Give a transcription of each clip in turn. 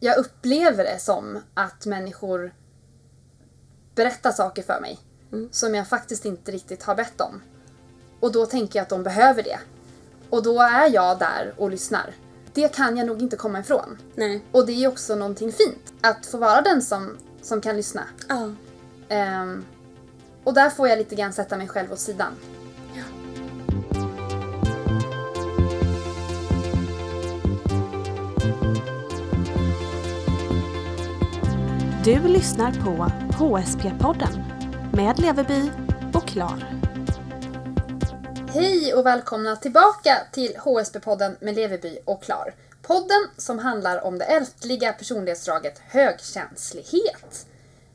jag upplever det som att människor berättar saker för mig som jag faktiskt inte riktigt har bett om. Och då tänker jag att de behöver det. Och då är jag där och lyssnar. Det kan jag nog inte komma ifrån. Nej. Och det är också någonting fint. Att få vara den som, som kan lyssna. Ja. Ehm, och där får jag lite grann sätta mig själv åt sidan. Du lyssnar på HSP-podden med Leverby och Klar. Hej och välkomna tillbaka till HSP-podden med Leverby och Klar. Podden som handlar om det ältliga personlighetsdraget högkänslighet.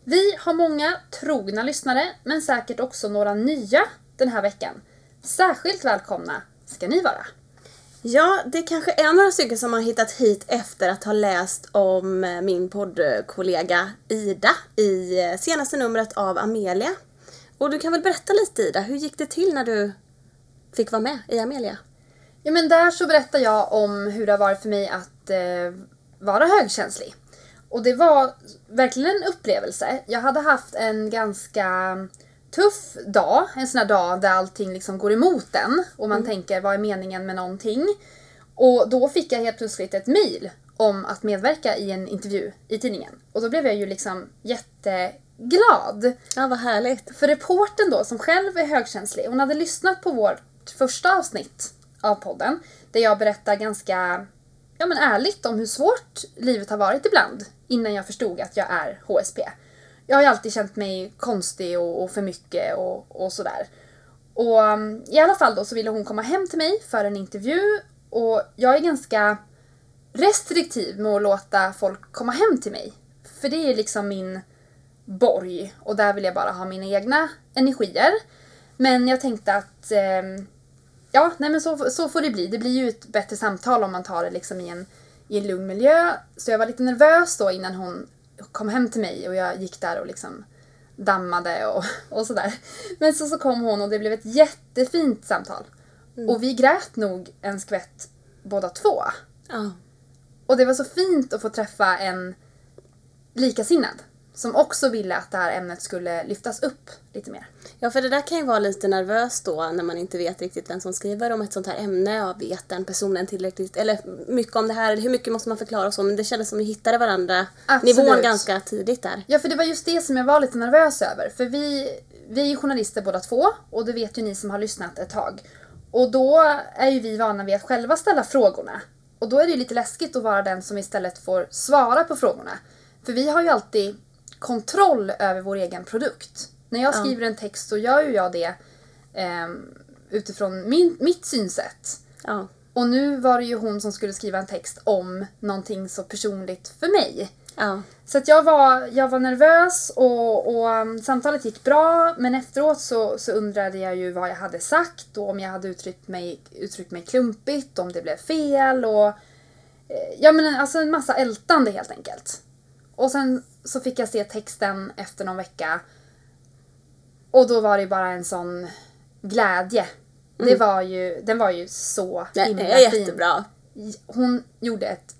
Vi har många trogna lyssnare, men säkert också några nya den här veckan. Särskilt välkomna ska ni vara. Ja, det kanske är några stycken som har hittat hit efter att ha läst om eh, min poddkollega Ida i eh, senaste numret av Amelia. Och du kan väl berätta lite Ida, hur gick det till när du fick vara med i Amelia? Ja, men där så berättar jag om hur det har varit för mig att eh, vara högkänslig. Och det var verkligen en upplevelse. Jag hade haft en ganska tuff dag, en sån här dag där allting liksom går emot en och man tänker vad är meningen med någonting? Och då fick jag helt plötsligt ett mail om att medverka i en intervju i tidningen. Och då blev jag ju liksom jätteglad. Ja, vad härligt. För reporten då, som själv är högkänslig, hon hade lyssnat på vårt första avsnitt av podden där jag berättar ganska ja, men ärligt om hur svårt livet har varit ibland innan jag förstod att jag är HSP. Jag har ju alltid känt mig konstig och, och för mycket och, och sådär. Och um, i alla fall då så ville hon komma hem till mig för en intervju och jag är ganska restriktiv med att låta folk komma hem till mig. För det är liksom min borg och där vill jag bara ha mina egna energier. Men jag tänkte att eh, ja, nej men så, så får det bli. Det blir ju ett bättre samtal om man tar det liksom i en, i en lugn miljö. Så jag var lite nervös då innan hon kom hem till mig och jag gick där och liksom dammade och, och sådär. Men så, så kom hon och det blev ett jättefint samtal. Och vi grät nog en skvätt båda två. Ja. Och det var så fint att få träffa en likasinnad som också ville att det här ämnet skulle lyftas upp lite mer. Ja, för det där kan ju vara lite nervöst då när man inte vet riktigt vem som skriver om ett sånt här ämne. Ja, vet den personen tillräckligt? Eller mycket om det här, hur mycket måste man förklara och så? Men det kändes som vi hittade varandra Absolut. nivån ganska tidigt där. Ja, för det var just det som jag var lite nervös över. För vi, vi är ju journalister båda två och det vet ju ni som har lyssnat ett tag. Och då är ju vi vana vid att själva ställa frågorna. Och då är det ju lite läskigt att vara den som istället får svara på frågorna. För vi har ju alltid kontroll över vår egen produkt. När jag Ja. skriver en text så gör ju jag det ehm, utifrån min, mitt synsätt. Och nu var det ju hon som skulle skriva en text om någonting så personligt för mig. Ja. Så att jag var, jag var nervös och, och um, samtalet gick bra men efteråt så, så undrade jag ju vad jag hade sagt och om jag hade uttryckt mig, uttryckt mig klumpigt, om det blev fel och eh, ja men alltså en massa ältande helt enkelt. Och sen så fick jag se texten efter någon vecka och då var det bara en sån glädje. Det var ju, den var ju så Det himla är fin. jättebra. Hon gjorde ett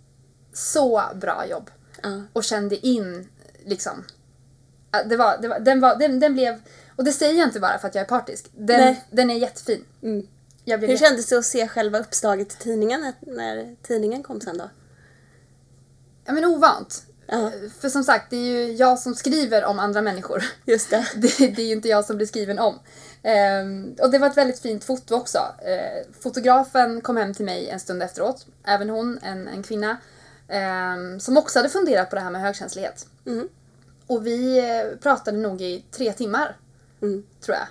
så bra jobb Ja. och kände in liksom. Det var, det var, den, var, den, den blev, och det säger jag inte bara för att jag är partisk. Den, Nej. den är jättefin. Mm. Hur jätte- kändes det att se själva uppslaget i tidningen när- när tidningen kom sen då? ja, men ovant. Ja. För som sagt, det är ju jag som skriver om andra människor. Just det. Det, det är ju inte jag som blir skriven om. Ehm, och det var ett väldigt fint foto också. Eh, fotografen kom hem till mig en stund efteråt. Även hon, en, en kvinna. ehm, som också hade funderat på det här med högkänslighet. Mm. Och vi eh, pratade nog i tre timmar, Mm. tror jag.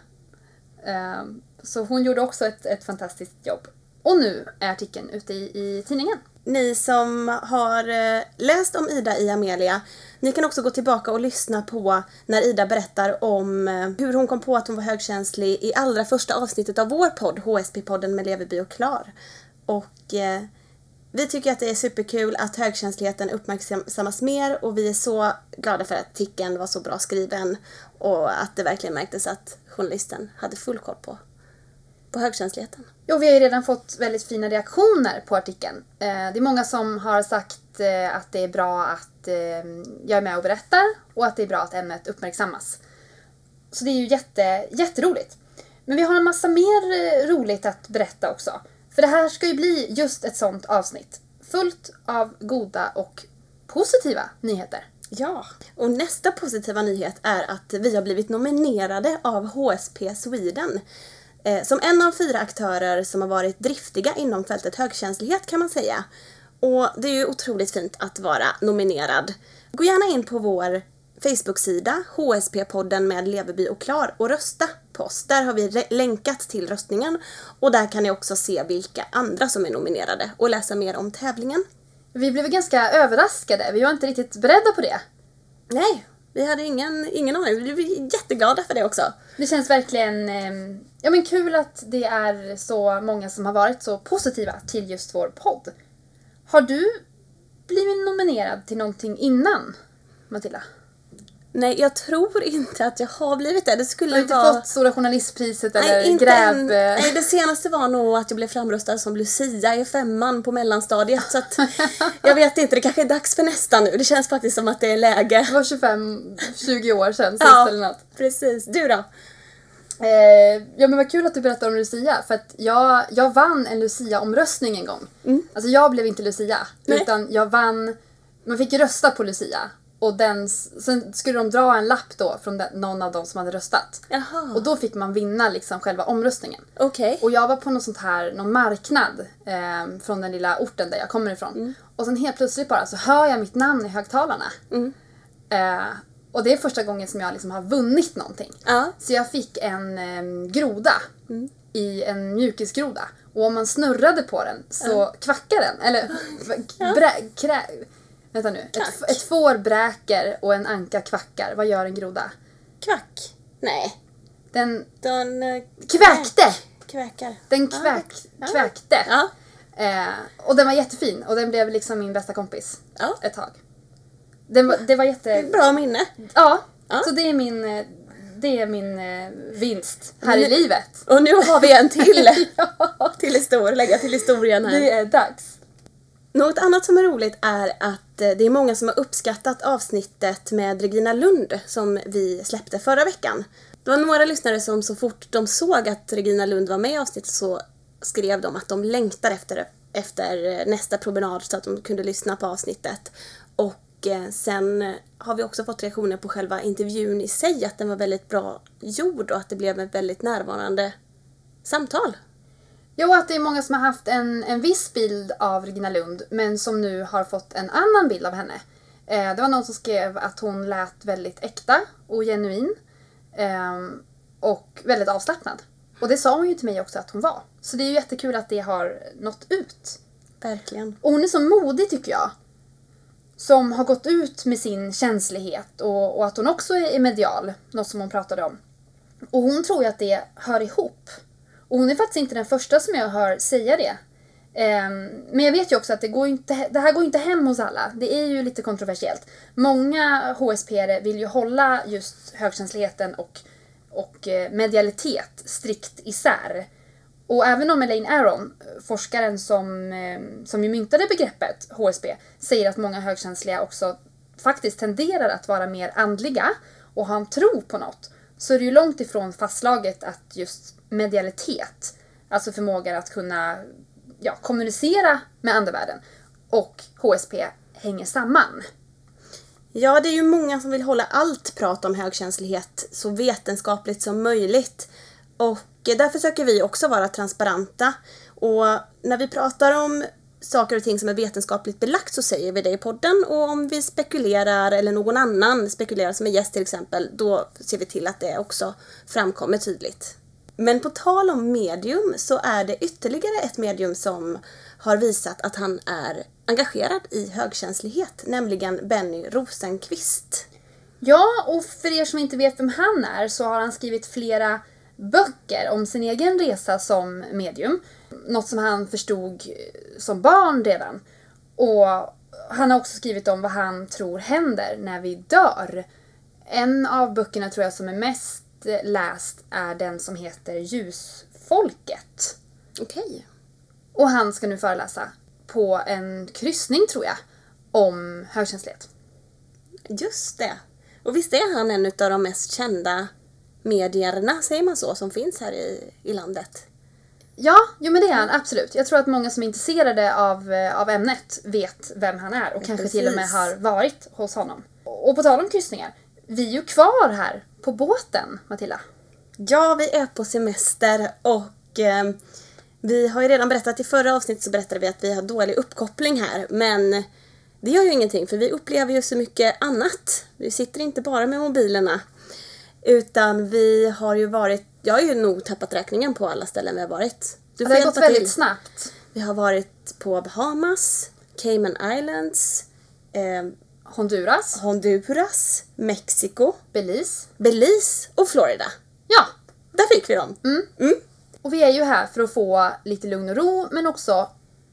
Ehm, så hon gjorde också ett, ett fantastiskt jobb. Och nu är artikeln ute i, i tidningen. Ni som har eh, läst om Ida i Amelia, ni kan också gå tillbaka och lyssna på när Ida berättar om eh, hur hon kom på att hon var högkänslig i allra första avsnittet av vår podd, HSP-podden med Leverby och Klar. Och eh, vi tycker att det är superkul att högkänsligheten uppmärksammas mer och vi är så glada för att artikeln var så bra skriven och att det verkligen märktes att journalisten hade full koll på, på högkänsligheten. Jo, vi har ju redan fått väldigt fina reaktioner på artikeln. Eh, det är många som har sagt att, eh, att det är bra att eh, jag är med och berättar och att det är bra att ämnet uppmärksammas. Så det är ju jätte, jätteroligt. Men vi har en massa mer eh, roligt att berätta också. För det här ska ju bli just ett sånt avsnitt. Fullt av goda och positiva nyheter. Ja, och nästa positiva nyhet är att vi har blivit nominerade av HSP Sweden. Eh, som en av fyra aktörer som har varit driftiga inom fältet högkänslighet kan man säga. Och det är ju otroligt fint att vara nominerad. Gå gärna in på vår Facebook-sida, HSP-podden med Leveby och Klar och rösta på oss. Där har vi länkat till röstningen och där kan ni också se vilka andra som är nominerade och läsa mer om tävlingen. Vi blev ganska överraskade. Vi var inte riktigt beredda på det. Nej, vi hade ingen, ingen aning. Vi blev jätteglada för det också. Det känns verkligen ehm, ja, men kul att det är så många som har varit så positiva till just vår podd. Har du blivit nominerad till någonting innan, Matilda? Nej, jag tror inte att jag har blivit det. Det skulle Du har inte vara... fått Stora Journalistpriset eller Nej, inte gräv... än. Nej, det senaste var nog att jag blev framröstad som Lucia i femman på mellanstadiet. Så att jag vet inte, det kanske är dags för nästa nu. Det känns faktiskt som att det är läge. Det var 25-20 år sedan sist Ja. eller något. Precis. Du då? Eh, ja men vad kul att du berättar om Lucia för att jag, jag vann en Lucia-omröstning en gång. Alltså jag blev inte Lucia Nej. utan jag vann, man fick rösta på Lucia och den, sen skulle de dra en lapp då från den, någon av dem som hade röstat. Jaha. Och då fick man vinna liksom själva omröstningen. Okej. Och jag var på något sånt här, någon marknad eh, från den lilla orten där jag kommer ifrån. Och sen helt plötsligt bara så hör jag mitt namn i högtalarna. Eh, och det är första gången som jag liksom har vunnit någonting. Ja. Så jag fick en eh, groda i en mjukisgroda. Och om man snurrade på den så kvackade den. Eller brä, krä, vänta nu. Ett, ett får bräker och en anka kvackar. Vad gör en groda? Kvack? Nej. Den Den eh, kväkte! kväkar. Den kväk, kväkte. Ja. Eh, och den var jättefin och den blev liksom min bästa kompis Ja. ett tag. Den var, det var jätte... Bra minne. Ja, så det är min, eh, det är min eh, vinst här i Men- livet. Och nu har vi en till. ja, till histor- lägga till historien här. det är dags. Något annat som är roligt är att eh, det är många som har uppskattat avsnittet med Regina Lund som vi släppte förra veckan. Det var några lyssnare som så fort de såg att Regina Lund var med i avsnittet så skrev de att de längtar efter, efter eh, nästa promenad så att de kunde lyssna på avsnittet. Och eh, sen har vi också fått reaktioner på själva intervjun i sig, att den var väldigt bra gjord och att det blev ett väldigt närvarande samtal. Jo, att det är många som har haft en, en viss bild av Regina Lund men som nu har fått en annan bild av henne. Eh, det var någon som skrev att hon lät väldigt äkta och genuin. ehm, och väldigt avslappnad. Och det sa hon ju till mig också att hon var. Så det är ju jättekul att det har nått ut. Verkligen. Och hon är så modig tycker jag. Som har gått ut med sin känslighet och, och att hon också är medial, något som hon pratade om. Och hon tror ju att det hör ihop. Och hon är faktiskt inte den första som jag hör säga det. Ehm, men jag vet ju också att det, går inte, det här går ju inte hem hos alla. Det är ju lite kontroversiellt. Många HSP vill ju hålla just högkänsligheten och, och eh, medialitet strikt isär. Och även om Elaine Aron, forskaren som, ehm, som ju myntade begreppet HSP, säger att många högkänsliga också faktiskt tenderar att vara mer andliga och ha en tro på något, så är det ju långt ifrån fastslaget att just medialitet, alltså förmågan att kunna ja, kommunicera med andevärlden, och HSP hänger samman. Ja, det är ju många som vill hålla allt prat om högkänslighet så vetenskapligt som möjligt. Och eh, där försöker vi också vara transparenta. Och när vi pratar om saker och ting som är vetenskapligt belagt så säger vi det i podden. Och om vi spekulerar, eller någon annan spekulerar som är gäst till exempel, då ser vi till att det också framkommer tydligt. Men på tal om medium så är det ytterligare ett medium som har visat att han är engagerad i högkänslighet, nämligen Benny Rosenqvist. Ja, och för er som inte vet vem han är så har han skrivit flera böcker om sin egen resa som medium. Något som han förstod som barn redan. Och han har också skrivit om vad han tror händer när vi dör. En av böckerna tror jag som är mest läst är den som heter Ljusfolket. Okej. Och han ska nu föreläsa på en kryssning tror jag. om högkänslighet. Just det. Och visst är han en av de mest kända medierna, säger man så, som finns här i, i landet? Ja, jo men det är han absolut. Jag tror att många som är intresserade av, eh, av ämnet vet vem han är och kanske till och med Precis. har varit hos honom. Och på tal om kryssningar, vi är ju kvar här på båten, Matilda. Ja, vi är på semester och eh, vi har ju redan berättat i förra avsnittet så berättade vi att vi har dålig uppkoppling här. Men det gör ju ingenting för vi upplever ju så mycket annat. Vi sitter inte bara med mobilerna. Utan vi har ju varit, jag har ju nog tappat räkningen på alla ställen vi har varit. Du Det har gått väldigt till. snabbt. Vi har varit på Bahamas, Cayman Islands, eh, Honduras, Honduras, Mexiko, Belize. Belize och Florida. Ja, Där fick vi dem. och vi är ju här för att få lite lugn och ro men också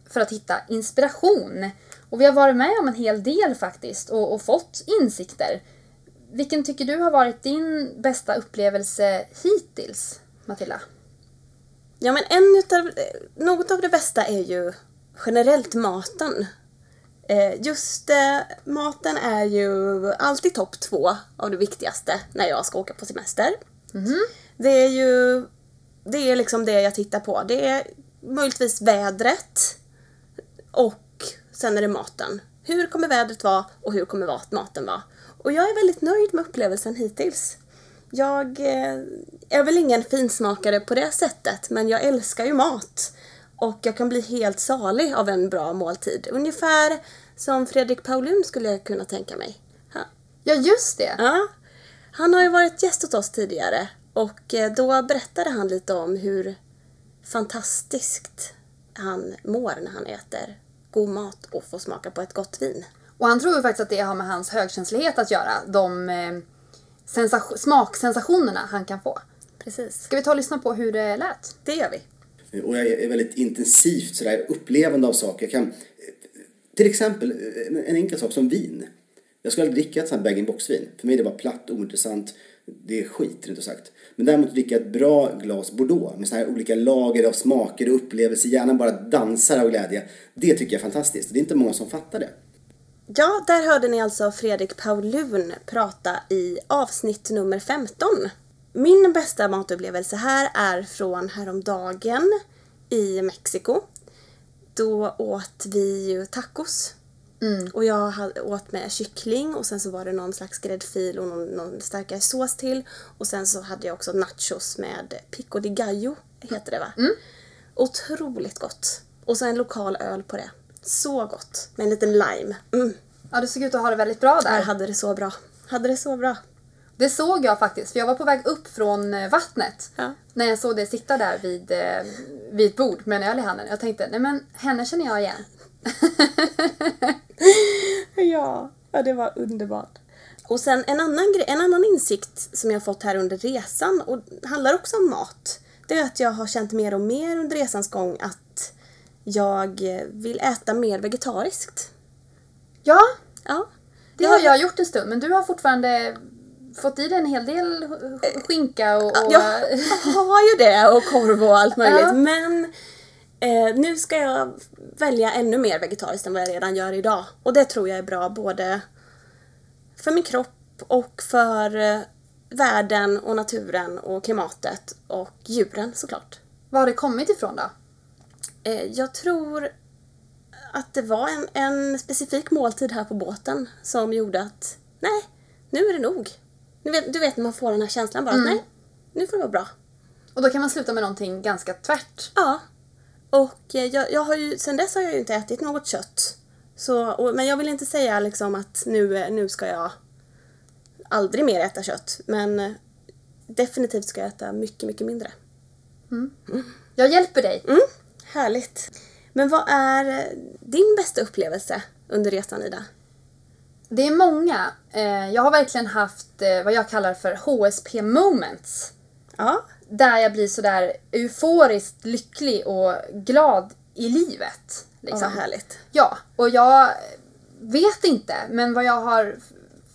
för att hitta inspiration. Och vi har varit med om en hel del faktiskt och, och fått insikter. Vilken tycker du har varit din bästa upplevelse hittills, Matilda? Ja men en utav, något av det bästa är ju generellt maten. Eh, Just eh, maten är ju alltid topp två av det viktigaste när jag ska åka på semester. Det är ju det är liksom det jag tittar på. Det är möjligtvis vädret och sen är det maten. Hur kommer vädret vara och hur kommer maten vara? Och jag är väldigt nöjd med upplevelsen hittills. Jag eh, är väl ingen finsmakare på det sättet, men jag älskar ju mat. Och jag kan bli helt salig av en bra måltid. Ungefär som Fredrik Paulun skulle jag kunna tänka mig. Ha- Ja, just det. Ja, han har ju varit gäst hos oss tidigare och eh, då berättade han lite om hur fantastiskt han mår när han äter god mat och får smaka på ett gott vin. Och han tror ju faktiskt att det har med hans högkänslighet att göra. De eh, sensation- smaksensationerna han kan få. Precis. Ska vi ta och lyssna på hur det lät? Det gör vi. Och jag är väldigt intensivt sådär upplevande av saker. Jag kan, till exempel en- en enkel sak som vin. Jag skulle aldrig dricka ett sånt här bag-in-box-vin. För mig är det bara platt, ointressant. Det är skit, rent ut sagt. Men däremot dricka ett bra glas Bordeaux med så här olika lager av smaker och upplevelser. Hjärnan bara dansar av glädje. Det tycker jag är fantastiskt. Det är inte många som fattar det. Ja, där hörde ni alltså Fredrik Paulun prata i avsnitt nummer 15. Min bästa matupplevelse här är från häromdagen i Mexiko. Då åt vi ju tacos. Och jag åt med kyckling och sen så var det någon slags gräddfil och någon, någon starkare sås till. Och sen så hade jag också nachos med pico de gallo, heter det va? Otroligt gott. Och så en lokal öl på det. Så gott. Med en liten lime. Mm. Ja, du såg ut att ha det väldigt bra där. Jag hade det så bra. Hade det så bra. Det såg jag faktiskt, för jag var på väg upp från eh, vattnet. Ja. När jag såg dig sitta där vid, eh, vid ett bord med en öl i handen. Jag tänkte, nej men henne känner jag igen. Ja, ja det var underbart. Och sen en annan, grej, en annan insikt som jag fått här under resan och handlar också om mat. Det är att jag har känt mer och mer under resans gång att jag eh, vill äta mer vegetariskt. Ja, Ja. det har jag gjort en stund, men du har fortfarande fått i dig en hel del sk- skinka och... och Jag har ju det och korv och allt möjligt. Ja. Men eh, nu ska jag välja ännu mer vegetariskt än vad jag redan gör idag. Och det tror jag är bra både för min kropp och för eh, världen och naturen och klimatet och djuren såklart. Var har det kommit ifrån då? Eh, jag tror att det var en, en specifik måltid här på båten som gjorde att nej, nu är det nog. Du vet, du vet när man får den här känslan bara att nej, nu får det vara bra. Och då kan man sluta med någonting ganska tvärt. Ja. Och eh, jag, jag har ju, sen dess har jag ju inte ätit något kött. Så, och, men jag vill inte säga liksom att nu, eh, nu ska jag aldrig mer äta kött. Men eh, definitivt ska jag äta mycket, mycket mindre. Jag hjälper dig. Mm, härligt. Men vad är din bästa upplevelse under resan, Ida? Det är många. Jag har verkligen haft vad jag kallar för HSP moments. Ja. Där jag blir sådär euforiskt lycklig och glad i livet. Liksom. Liksom. vad härligt. Ja, och jag vet inte, men vad jag har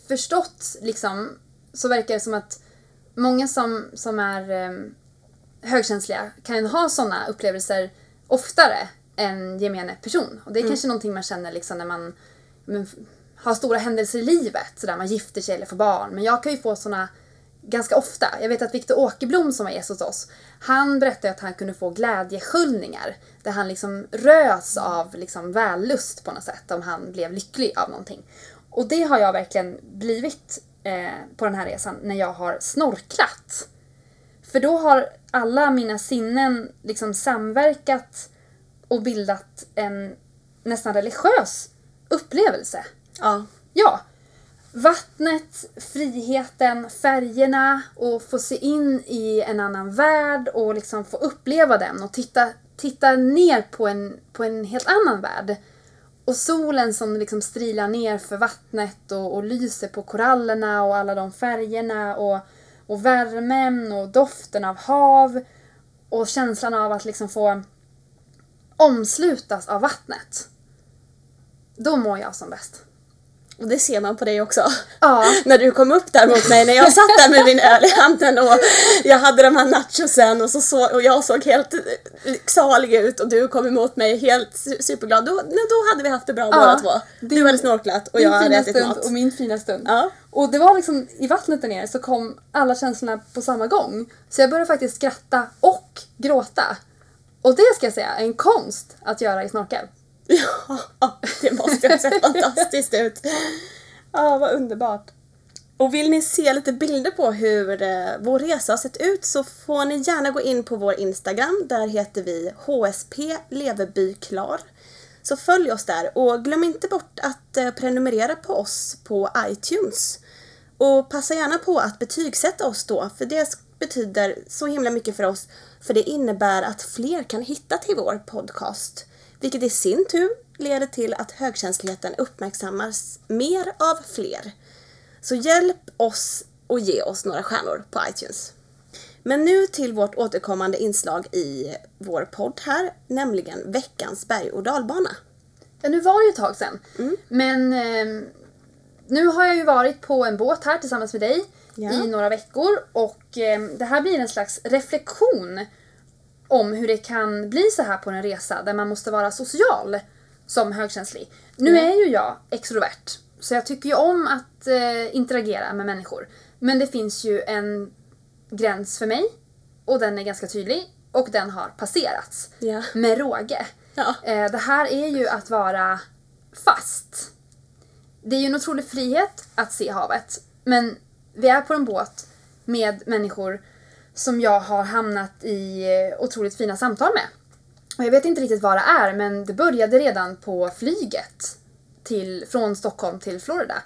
förstått liksom så verkar det som att många som, som är em, högkänsliga kan ha sådana upplevelser oftare än gemene person. Och det är kanske någonting man känner liksom när man men, f- ha stora händelser i livet, sådär man gifter sig eller får barn. Men jag kan ju få såna ganska ofta. Jag vet att Viktor Åkerblom som var gäst hos oss, han berättade att han kunde få glädjesköljningar. Där han liksom rös av liksom vällust på något sätt om han blev lycklig av någonting. Och det har jag verkligen blivit eh, på den här resan när jag har snorklat. För då har alla mina sinnen liksom samverkat och bildat en nästan religiös upplevelse. Ja. Ja. Vattnet, friheten, färgerna och få se in i en annan värld och liksom få uppleva den och titta, titta ner på en, på en helt annan värld. Och solen som liksom strilar ner för vattnet och, och lyser på korallerna och alla de färgerna och, och värmen och doften av hav och känslan av att liksom få omslutas av vattnet. Då mår jag som bäst. Och det ser man på dig också. Ja. när du kom upp där mot mig när jag satt där med min öl i handen och jag hade de här nachosen och, så så, och jag såg helt eh, salig ut och du kom emot mig helt su- superglad. Då, då hade vi haft det bra båda två. Du hade snorklat och jag Din hade ätit stund mat. och min fina stund. Ja. Och det var liksom i vattnet där nere så kom alla känslorna på samma gång. Så jag började faktiskt skratta och gråta. Och det ska jag säga är en konst att göra i snorkel. Ja, det måste ha sett fantastiskt ut. Ja, vad underbart. Och vill ni se lite bilder på hur eh, vår resa har sett ut så får ni gärna gå in på vår Instagram. Där heter vi HSP Leveby Klar. Så följ oss där och glöm inte bort att eh, prenumerera på oss på iTunes. Och passa gärna på att betygsätta oss då, för det betyder så himla mycket för oss. För det innebär att fler kan hitta till vår podcast. Vilket i sin tur leder till att högkänsligheten uppmärksammas mer av fler. Så hjälp oss och ge oss några stjärnor på iTunes. Men nu till vårt återkommande inslag i vår podd här, nämligen veckans berg och dalbana. Ja, nu var det ju ett tag sedan. Men ehm, nu har jag ju varit på en båt här tillsammans med dig Ja. i några veckor och ehm, det här blir en slags reflektion om hur det kan bli så här på en resa där man måste vara social som högkänslig. Nu Ja. är ju jag extrovert så jag tycker ju om att eh, interagera med människor. Men det finns ju en gräns för mig och den är ganska tydlig och den har passerats Ja. med råge. Ja. Eh, Det här är ju att vara fast. Det är ju en otrolig frihet att se havet. Men vi är på en båt med människor som jag har hamnat i otroligt fina samtal med. Och jag vet inte riktigt vad det är men det började redan på flyget till, från Stockholm till Florida.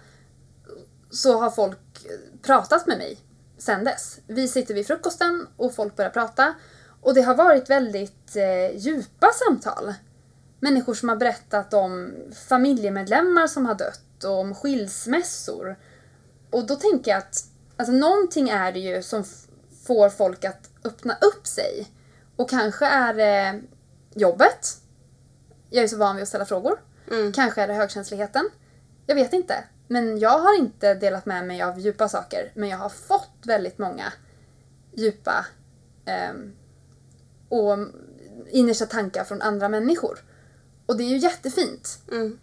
Så har folk pratat med mig sen dess. Vi sitter vid frukosten och folk börjar prata. Och det har varit väldigt eh, djupa samtal. Människor som har berättat om familjemedlemmar som har dött och om skilsmässor. Och då tänker jag att alltså, någonting är det ju som får folk att öppna upp sig. Och kanske är det jobbet. Jag är så van vid att ställa frågor. Kanske är det högkänsligheten. Jag vet inte. Men jag har inte delat med mig av djupa saker. Men jag har fått väldigt många djupa ehm, och innersta tankar från andra människor. Och det är ju jättefint. Mm.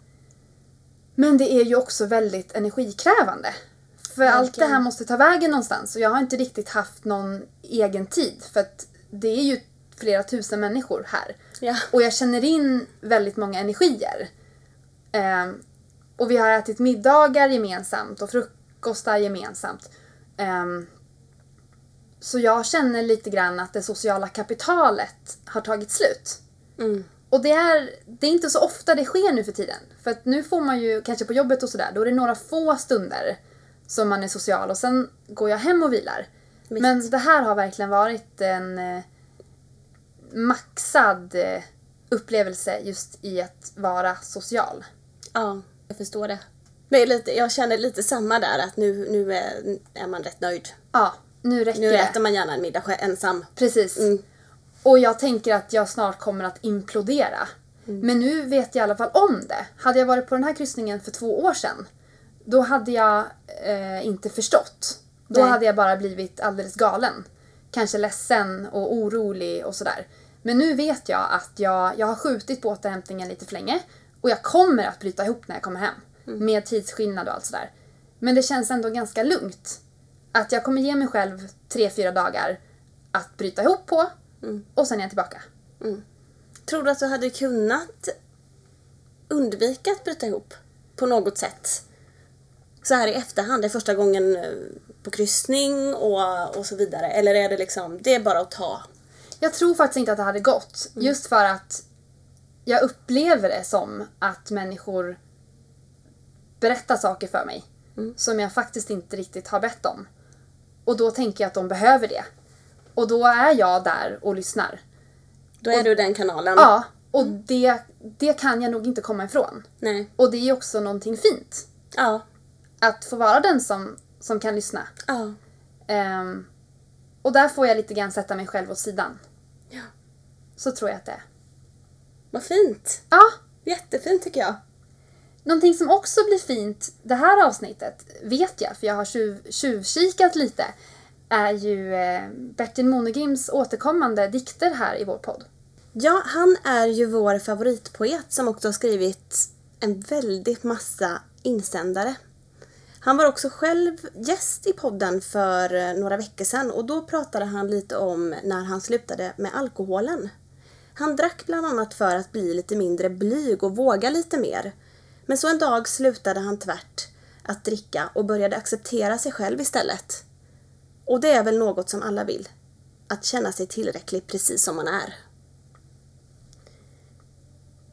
Men det är ju också väldigt energikrävande. För allt det Verkligen. här måste ta vägen någonstans och jag har inte riktigt haft någon egen tid för att det är ju flera tusen människor här. Ja. Och jag känner in väldigt många energier. Ehm, och vi har ätit middagar gemensamt och frukostar gemensamt. Ehm, så jag känner lite grann att det sociala kapitalet har tagit slut. Mm. Och det är, det är inte så ofta det sker nu för tiden. För att nu får man ju, kanske på jobbet och sådär, då är det några få stunder som man är social och sen går jag hem och vilar. Visst. Men det här har verkligen varit en eh, maxad eh, upplevelse just i att vara social. Ja, jag förstår det. Men lite, jag känner lite samma där att nu, nu är, är man rätt nöjd. Ja, nu räcker Nu det. äter man gärna en middag ensam. Precis. Mm. Och jag tänker att jag snart kommer att implodera. Men nu vet jag i alla fall om det. Hade jag varit på den här kryssningen för två år sedan, då hade jag eh, inte förstått. Då Nej. hade jag bara blivit alldeles galen. Kanske ledsen och orolig och sådär. Men nu vet jag att jag, jag har skjutit på återhämtningen lite för länge och jag kommer att bryta ihop när jag kommer hem. med tidsskillnad och allt sådär. Men det känns ändå ganska lugnt. Att jag kommer ge mig själv tre, fyra dagar att bryta ihop på och sen är jag tillbaka. Tror du att du hade kunnat undvika att bryta ihop på något sätt? Så här i efterhand, det är första gången eh, på kryssning och, och så vidare. Eller är det liksom, det är bara att ta? Jag tror faktiskt inte att det hade gått. Just för att jag upplever det som att människor berättar saker för mig som jag faktiskt inte riktigt har bett om. Och då tänker jag att de behöver det. Och då är jag där och lyssnar. Då är du den kanalen? Ja, och det, det kan jag nog inte komma ifrån. Nej. Och det är ju också någonting fint. Ja. Att få vara den som, som kan lyssna. Ja. Ehm, och där får jag lite grann sätta mig själv åt sidan. Ja. Så tror jag att det är. Vad fint. Ja, Jättefint tycker jag. Någonting som också blir fint det här avsnittet, vet jag, för jag har tjuv, tjuvkikat lite, är ju eh, Bertil Monegrims återkommande dikter här i vår podd. Ja, han är ju vår favoritpoet som också har skrivit en väldigt massa insändare. Han var också själv gäst i podden för eh, några veckor sedan och då pratade han lite om när han slutade med alkoholen. Han drack bland annat för att bli lite mindre blyg och våga lite mer. Men så en dag slutade han tvärt att dricka och började acceptera sig själv istället. Och det är väl något som alla vill. Att känna sig tillräcklig precis som man är.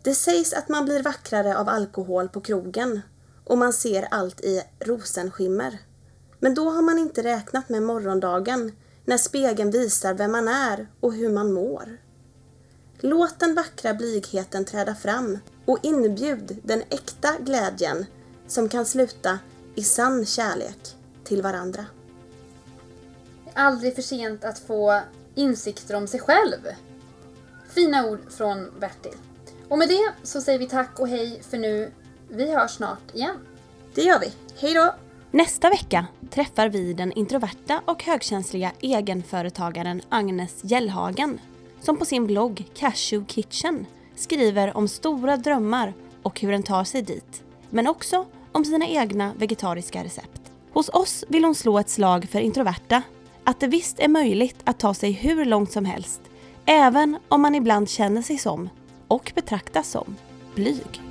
Det sägs att man blir vackrare av alkohol på krogen och man ser allt i rosenskimmer. Men då har man inte räknat med morgondagen när spegeln visar vem man är och hur man mår. Låt den vackra blygheten träda fram och inbjud den äkta glädjen som kan sluta i sann kärlek till varandra. Det är aldrig för sent att få insikter om sig själv. Fina ord från Bertil. Och med det så säger vi tack och hej för nu. Vi hörs snart igen. Det gör vi. Hej då! Nästa vecka träffar vi den introverta och högkänsliga egenföretagaren Agnes Gällhagen som på sin blogg Cashew Kitchen skriver om stora drömmar och hur den tar sig dit. Men också om sina egna vegetariska recept. Hos oss vill hon slå ett slag för introverta. Att det visst är möjligt att ta sig hur långt som helst. Även om man ibland känner sig som, och betraktas som, blyg.